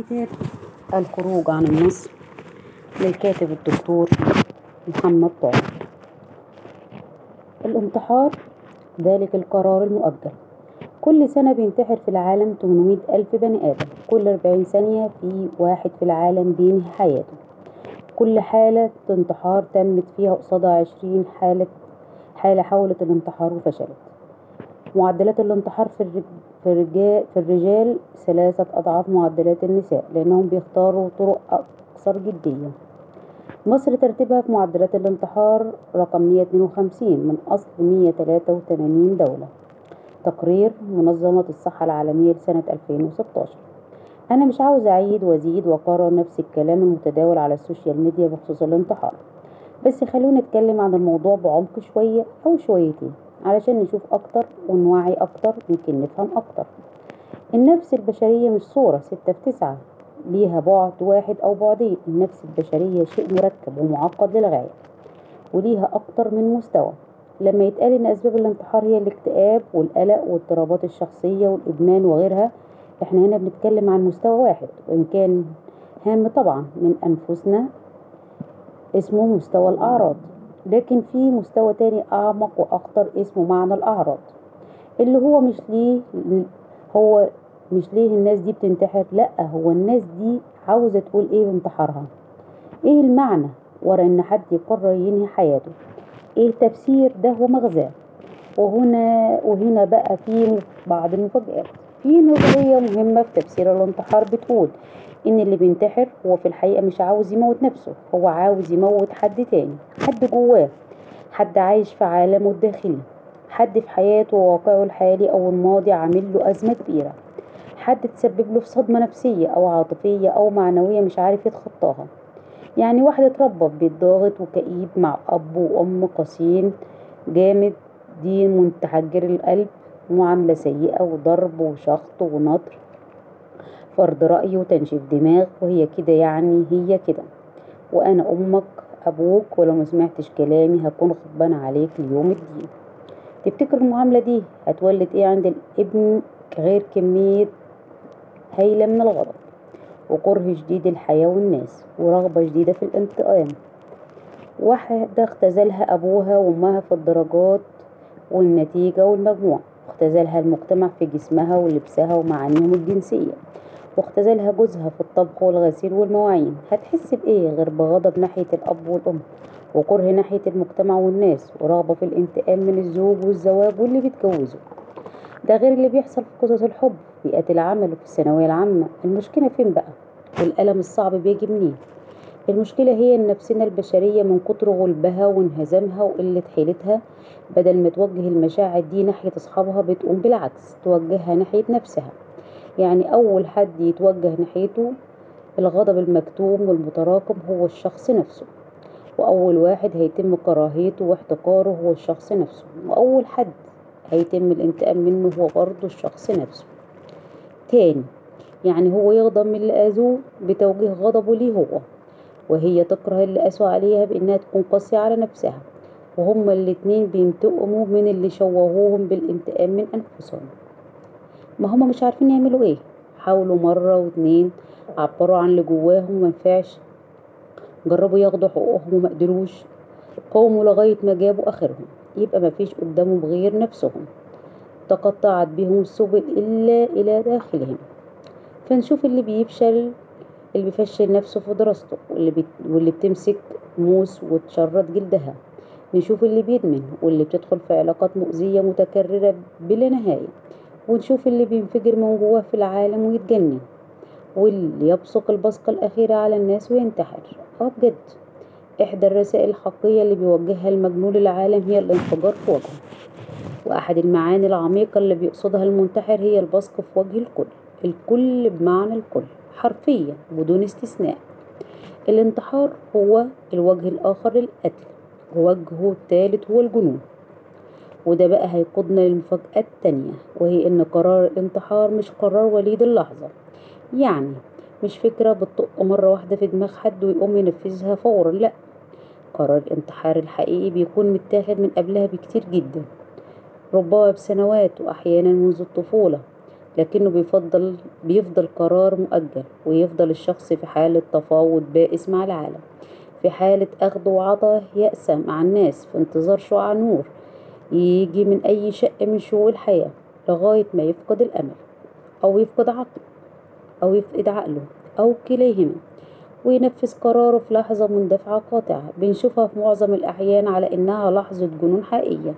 كتاب الخروج عن النص للكاتب الدكتور محمد طه الانتحار ذلك القرار المؤجل. كل سنة بينتحر في العالم 800 ألف بني آدم. كل 40 ثانية في واحد في العالم بينهي حياته. كل حالة انتحار تمت فيها قصادها 20 حالة حالة حاولت الانتحار وفشلت. معدلات الانتحار في الرج... في الرجال في الرجال ثلاثة أضعاف معدلات النساء لأنهم بيختاروا طرق أكثر جدية. مصر ترتيبها في معدلات الانتحار رقم 152 من أصل 183 دولة. تقرير منظمة الصحة العالمية لسنة 2016 أنا مش عاوز أعيد وأزيد وأكرر نفس الكلام المتداول على السوشيال ميديا بخصوص الانتحار. بس خلونا نتكلم عن الموضوع بعمق شوية أو شويتين. علشان نشوف أكتر ونوعي أكتر يمكن نفهم أكتر. النفس البشرية مش صورة ستة في تسعة ليها بعد واحد أو بعدين. النفس البشرية شيء مركب ومعقد للغاية وليها أكتر من مستوى. لما يتقال إن أسباب الانتحار هي الاكتئاب والقلق واضطرابات الشخصية والإدمان وغيرها إحنا هنا بنتكلم عن مستوى واحد. وإن كان هام طبعا من أنفسنا اسمه مستوى الأعراض. لكن في مستوى تاني أعمق وأخطر اسمه معنى الأعراض اللي هو مش ليه هو مش ليه الناس دي بتنتحر لأ هو الناس دي عاوزة تقول إيه بانتحارها؟ إيه المعنى ورا إن حد يقرر ينهي حياته؟ إيه تفسير ده؟ ومغزاه وهنا وهنا بقى في بعض المفاجآت. في نظرية مهمة في تفسير الانتحار بتقول إن اللي بينتحر هو في الحقيقة مش عاوز يموت نفسه هو عاوز يموت حد تاني حد جواه حد عايش في عالمه الداخلي حد في حياته وواقعه الحالي أو الماضي عامل له أزمة كبيرة حد تسبب له في صدمة نفسية أو عاطفية أو معنوية مش عارف يتخطاها. يعني واحد اتربى في بيت ضاغط وكئيب مع أب وأم قاسيين جامد دين متحجر القلب. معاملة سيئة وضرب وشخط ونطر. فرض رأي وتنشيف دماغ وهي كده يعني هي كده. وأنا أمك أبوك ولو ما سمعتش كلامي هكون غضبان عليك ليوم الدين. تفتكر المعاملة دي هتولد إيه عند الابن غير كمية هايلة من الغضب وكره شديد الحياة والناس ورغبة شديدة في الانتقام؟ واحدة اختزلها أبوها وأمها في الدرجات والنتيجة والمجموع. واختزلها المجتمع في جسمها ولبسها ومعانيهم الجنسية. واختزلها جوزها في الطبخ والغسيل والمواعين. هتحس بإيه غير بغضب ناحية الأب والأم؟ وكره ناحية المجتمع والناس؟ ورغبة في الانتقام من الزوج والزواج واللي بيتجوزوا ده غير اللي بيحصل في قصص الحب في بيئة العمل وفي الثانوية العامة. المشكلة فين بقى؟ والألم الصعب بيجي منين؟ المشكلة هي إن نفسنا البشرية من كتر غلبها وانهزامها وقلة حيلتها بدل ما توجه المشاعر دي ناحية أصحابها بتقوم بالعكس توجهها ناحية نفسها. يعني أول حد يتوجه ناحيته الغضب المكتوم والمتراكم هو الشخص نفسه وأول واحد هيتم كراهيته واحتقاره هو الشخص نفسه وأول حد هيتم الانتقام منه هو برضه الشخص نفسه. تاني يعني هو يغضب من اللي أذوه بتوجيه غضبه ليه هو. وهي تكره اللي قاسوا عليها بإنها تكون قاسية على نفسها. وهما الاتنين بينتقموا من اللي شوهوهم بالانتقام من أنفسهم. ما هما مش عارفين يعملوا إيه؟ حاولوا مرة واتنين عبروا عن اللي جواهم ومنفعش جربوا ياخدوا حقوقهم ومقدروش قوموا لغاية ما جابوا آخرهم. يبقى مفيش قدامهم غير نفسهم. تقطعت بهم السبل إلا إلى داخلهم. فنشوف اللي بيفشل اللي بيفشل نفسه في دراسته واللي. واللي بتمسك موس وتشرد جلدها. نشوف اللي بيدمن واللي بتدخل في علاقات مؤذية متكررة بلا نهاية. ونشوف اللي بينفجر من جواه في العالم ويتجنن. واللي يبصق البصقة الأخيرة على الناس وينتحر. آه بجد. إحدى الرسائل الحقيقية اللي بيوجهها المجنون للعالم هي الانفجار في وجهه. وأحد المعاني العميقة اللي بيقصدها المنتحر هي البصق في وجه الكل. الكل بمعنى الكل. حرفيا بدون استثناء. الانتحار هو الوجه الآخر للقتل ووجهه الثالث هو الجنون. وده بقى هيقودنا للمفاجأة التانية وهي إن قرار الانتحار مش قرار وليد اللحظة. يعني مش فكرة بتطق مرة واحدة في دماغ حد ويقوم ينفذها فورا لأ. قرار الانتحار الحقيقي بيكون متاخد من قبلها بكتير جدا. ربما بسنوات وأحيانا منذ الطفولة. لكنه بيفضل بيفضل قرار مؤجل ويفضل الشخص في حالة تفاوض بائس مع العالم في حالة أخذ وعطاء يأسى مع الناس في انتظار شعاع نور يجي من أي شق من شؤون الحياة لغاية ما يفقد الأمل أو يفقد عقله أو يفقد عقله أو كليهما وينفذ قراره في لحظة مندفعة قاطعة. بنشوفها في معظم الأحيان على إنها لحظة جنون حقيقية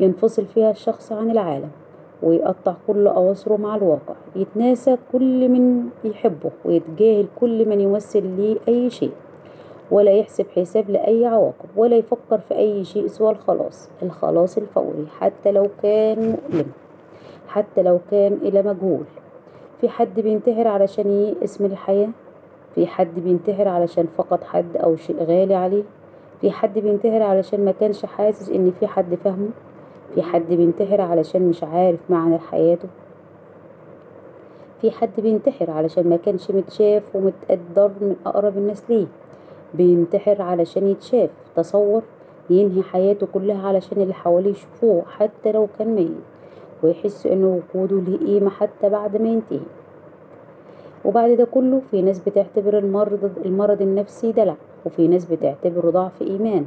ينفصل فيها الشخص عن العالم. ويقطع كل أواصره مع الواقع يتناسى كل من يحبه ويتجاهل كل من يمثل ليه أي شيء. ولا يحسب حساب لأي عواقب ولا يفكر في أي شيء سوى الخلاص الخلاص الفوري حتى لو كان مؤلم حتى لو كان إلى مجهول. في حد بينتحر علشان من الحياة؟ في حد بينتحر علشان فقد حد أو شيء غالي عليه؟ في حد بينتحر علشان ما كانش حاسس إن في حد فاهمه؟ في حد بينتحر علشان مش عارف معنى حياته في حد بينتحر علشان ما كانش متشاف ومتقدر من أقرب الناس ليه. بينتحر علشان يتشاف تصور ينهي حياته كلها علشان اللي حواليه يشوفوه حتى لو كان ميت ويحس إن وجوده ليه قيمة حتى بعد ما ينتهي. وبعد ده كله في ناس بتعتبر المرض المرض النفسي دلع وفي ناس بتعتبره ضعف إيمان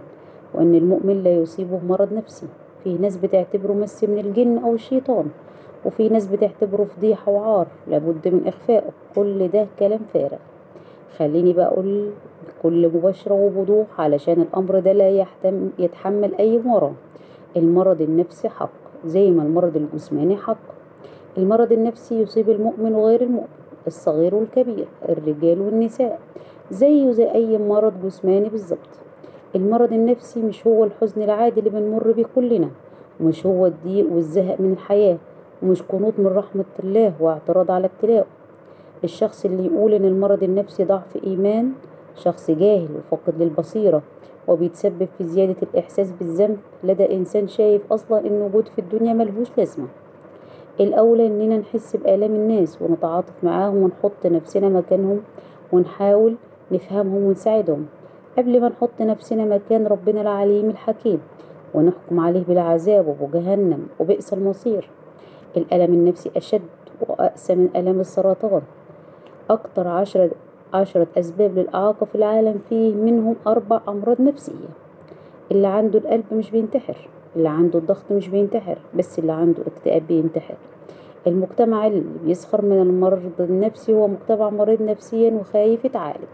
وإن المؤمن لا يصيبه مرض نفسي. في ناس بتعتبره مس من الجن أو الشيطان وفي ناس بتعتبره فضيحة وعار لابد من إخفائه. كل ده كلام فارغ. خليني بقى أقول بكل مباشرة ووضوح علشان الأمر ده لا يتحمل أي مرض. المرض النفسي حق زي ما المرض الجسماني حق. المرض النفسي يصيب المؤمن وغير المؤمن الصغير والكبير الرجال والنساء زيه زي أي مرض جسماني بالظبط. المرض النفسي مش هو الحزن العادي اللي بنمر بيه كلنا ومش هو الضيق والزهق من الحياة ومش قنوط من رحمة الله واعتراض على ابتلاءه الشخص اللي يقول إن المرض النفسي ضعف إيمان شخص جاهل وفاقد للبصيرة وبيتسبب في زيادة الإحساس بالذنب لدى إنسان شايف أصلا إن وجود في الدنيا ملهوش لازمة. الأولى إننا نحس بآلام الناس ونتعاطف معاهم ونحط نفسنا مكانهم ونحاول نفهمهم ونساعدهم. قبل ما نحط نفسنا مكان ربنا العليم الحكيم ونحكم عليه بالعذاب وبجهنم وبئس المصير. الألم النفسي أشد وأقسى من ألم السرطان. أكتر عشرة عشرة أسباب للإعاقة في العالم فيه منهم أربع أمراض نفسية. اللي عنده القلب مش بينتحر اللي عنده الضغط مش بينتحر بس اللي عنده اكتئاب بينتحر. المجتمع اللي بيسخر من المرض النفسي هو مجتمع مريض نفسيا وخايف يتعالج.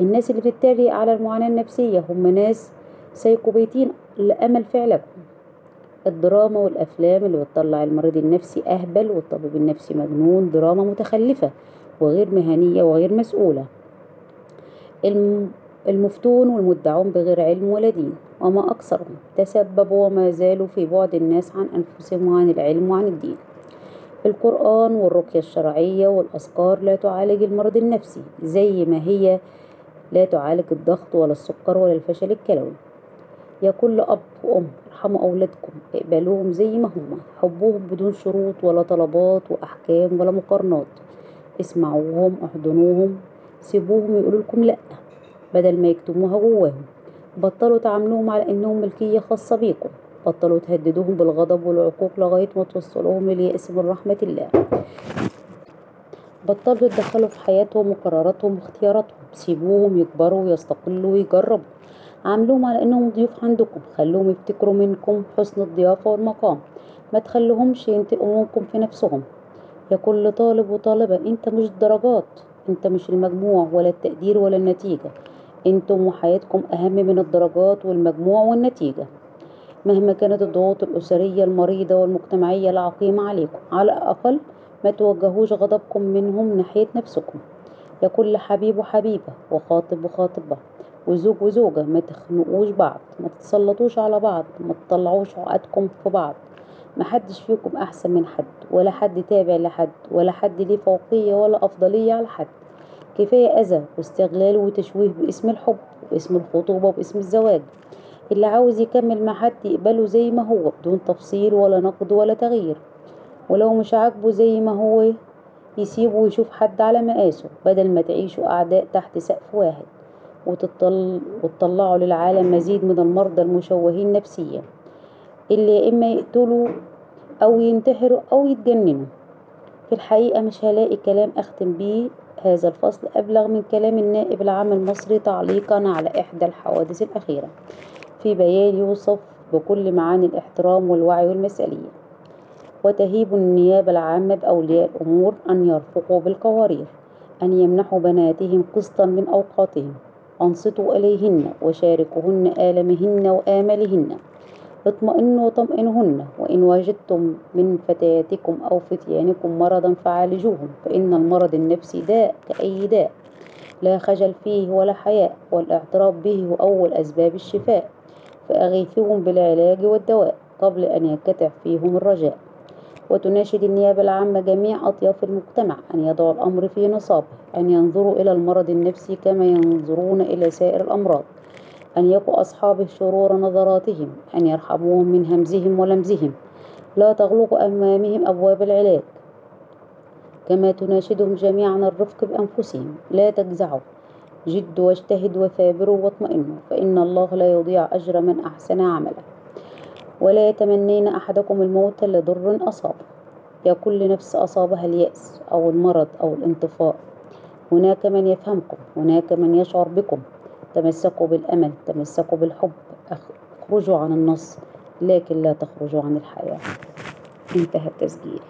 الناس اللي بتتريق على المعاناة النفسية هم ناس سيكوبيتين لأمل في علاجهم الدراما والأفلام اللي بتطلع المريض النفسي أهبل والطبيب النفسي مجنون دراما متخلفة وغير مهنية وغير مسؤولة. المفتون والمدعون بغير علم ولا دين. وما أكثرهم تسببوا وما زالوا في بعد الناس عن أنفسهم وعن العلم وعن الدين. القرآن والرقية الشرعية والأذكار لا تعالج المرض النفسي زي ما هي لا تعالج الضغط ولا السكر ولا الفشل الكلوي. يا كل أب وأم ارحموا أولادكم اقبلوهم زي ما هما حبوهم بدون شروط ولا طلبات وأحكام ولا مقارنات. اسمعوهم احضنوهم سيبوهم يقولوا لكم لأ بدل ما يكتموها جواهم. بطلوا تعاملوهم على إنهم ملكية خاصة بيكم. بطلوا تهددوهم بالغضب والعقوق لغاية ما توصلوهم لليأس من رحمة الله. بطلوا تدخلوا في حياتهم وقراراتهم واختياراتهم. سيبوهم يكبروا ويستقلوا ويجربوا. عاملوهم على إنهم ضيوف عندكم. خلوهم يفتكروا منكم حسن الضيافة والمقام. ما تخلوهمش ينتقموا منكم في نفسهم. يا كل طالب وطالبة أنت مش الدرجات. أنت مش المجموع ولا التقدير ولا النتيجة. أنتم وحياتكم أهم من الدرجات والمجموع والنتيجة. مهما كانت الضغوط الأسرية المريضة والمجتمعية العقيمة عليكم. على الأقل ما توجهوش غضبكم منهم ناحية نفسكم. يا كل حبيب وحبيبة وخاطب وخاطبة وزوج وزوجة ما تخنقوش بعض ما تتسلطوش على بعض ما تطلعوش عقدكم في بعض. محدش فيكم أحسن من حد ولا حد تابع لحد ولا حد ليه فوقية ولا أفضلية على حد. كفاية أذى واستغلال وتشويه باسم الحب واسم الخطوبة وباسم الزواج. اللي عاوز يكمل مع حد يقبله زي ما هو بدون تفصيل ولا نقد ولا تغيير. ولو مش عاجبه زي ما هو يسيبه ويشوف حد على مقاسه بدل ما تعيشوا أعداء تحت سقف واحد وتطل... وتطلعوا للعالم مزيد من المرضى المشوهين نفسيا اللي يا إما يقتلوا أو ينتحروا أو يتجننوا. في الحقيقة مش هلاقي كلام أختم بيه هذا الفصل أبلغ من كلام النائب العام المصري تعليقا على إحدى الحوادث الأخيرة. في بيان يوصف بكل معاني الاحترام والوعي والمثالية وتهيب النيابة العامة بأولياء الأمور أن يرفقوا بالقوارير أن يمنحوا بناتهم قسطا من أوقاتهم أنصتوا إليهن وشاركوهن آلامهن وآمالهن اطمئنوا وطمئنهن وإن وجدتم من فتياتكم أو فتيانكم مرضا فعالجوهم فإن المرض النفسي داء كأي داء لا خجل فيه ولا حياء والإعتراف به هو أول أسباب الشفاء فأغيثوهم بالعلاج والدواء قبل أن ينكتع فيهم الرجاء. وتناشد النيابة العامة جميع أطياف المجتمع أن يضعوا الأمر في نصابه أن ينظروا إلى المرض النفسي كما ينظرون إلى سائر الأمراض أن يقوا أصحاب شرور نظراتهم أن يرحموهم من همزهم ولمزهم لا تغلقوا أمامهم أبواب العلاج. كما تناشدهم جميعا الرفق بأنفسهم لا تجزعوا جدوا واجتهدوا وثابروا واطمئنوا فإن الله لا يضيع أجر من أحسن عملا ولا يتمنين أحدكم الموت لضر أصابه يا كل نفس أصابها اليأس أو المرض أو الانطفاء. هناك من يفهمكم هناك من يشعر بكم. تمسكوا بالأمل تمسكوا بالحب. أخرجوا عن النص لكن لا تخرجوا عن الحياة. انتهى التسجيل.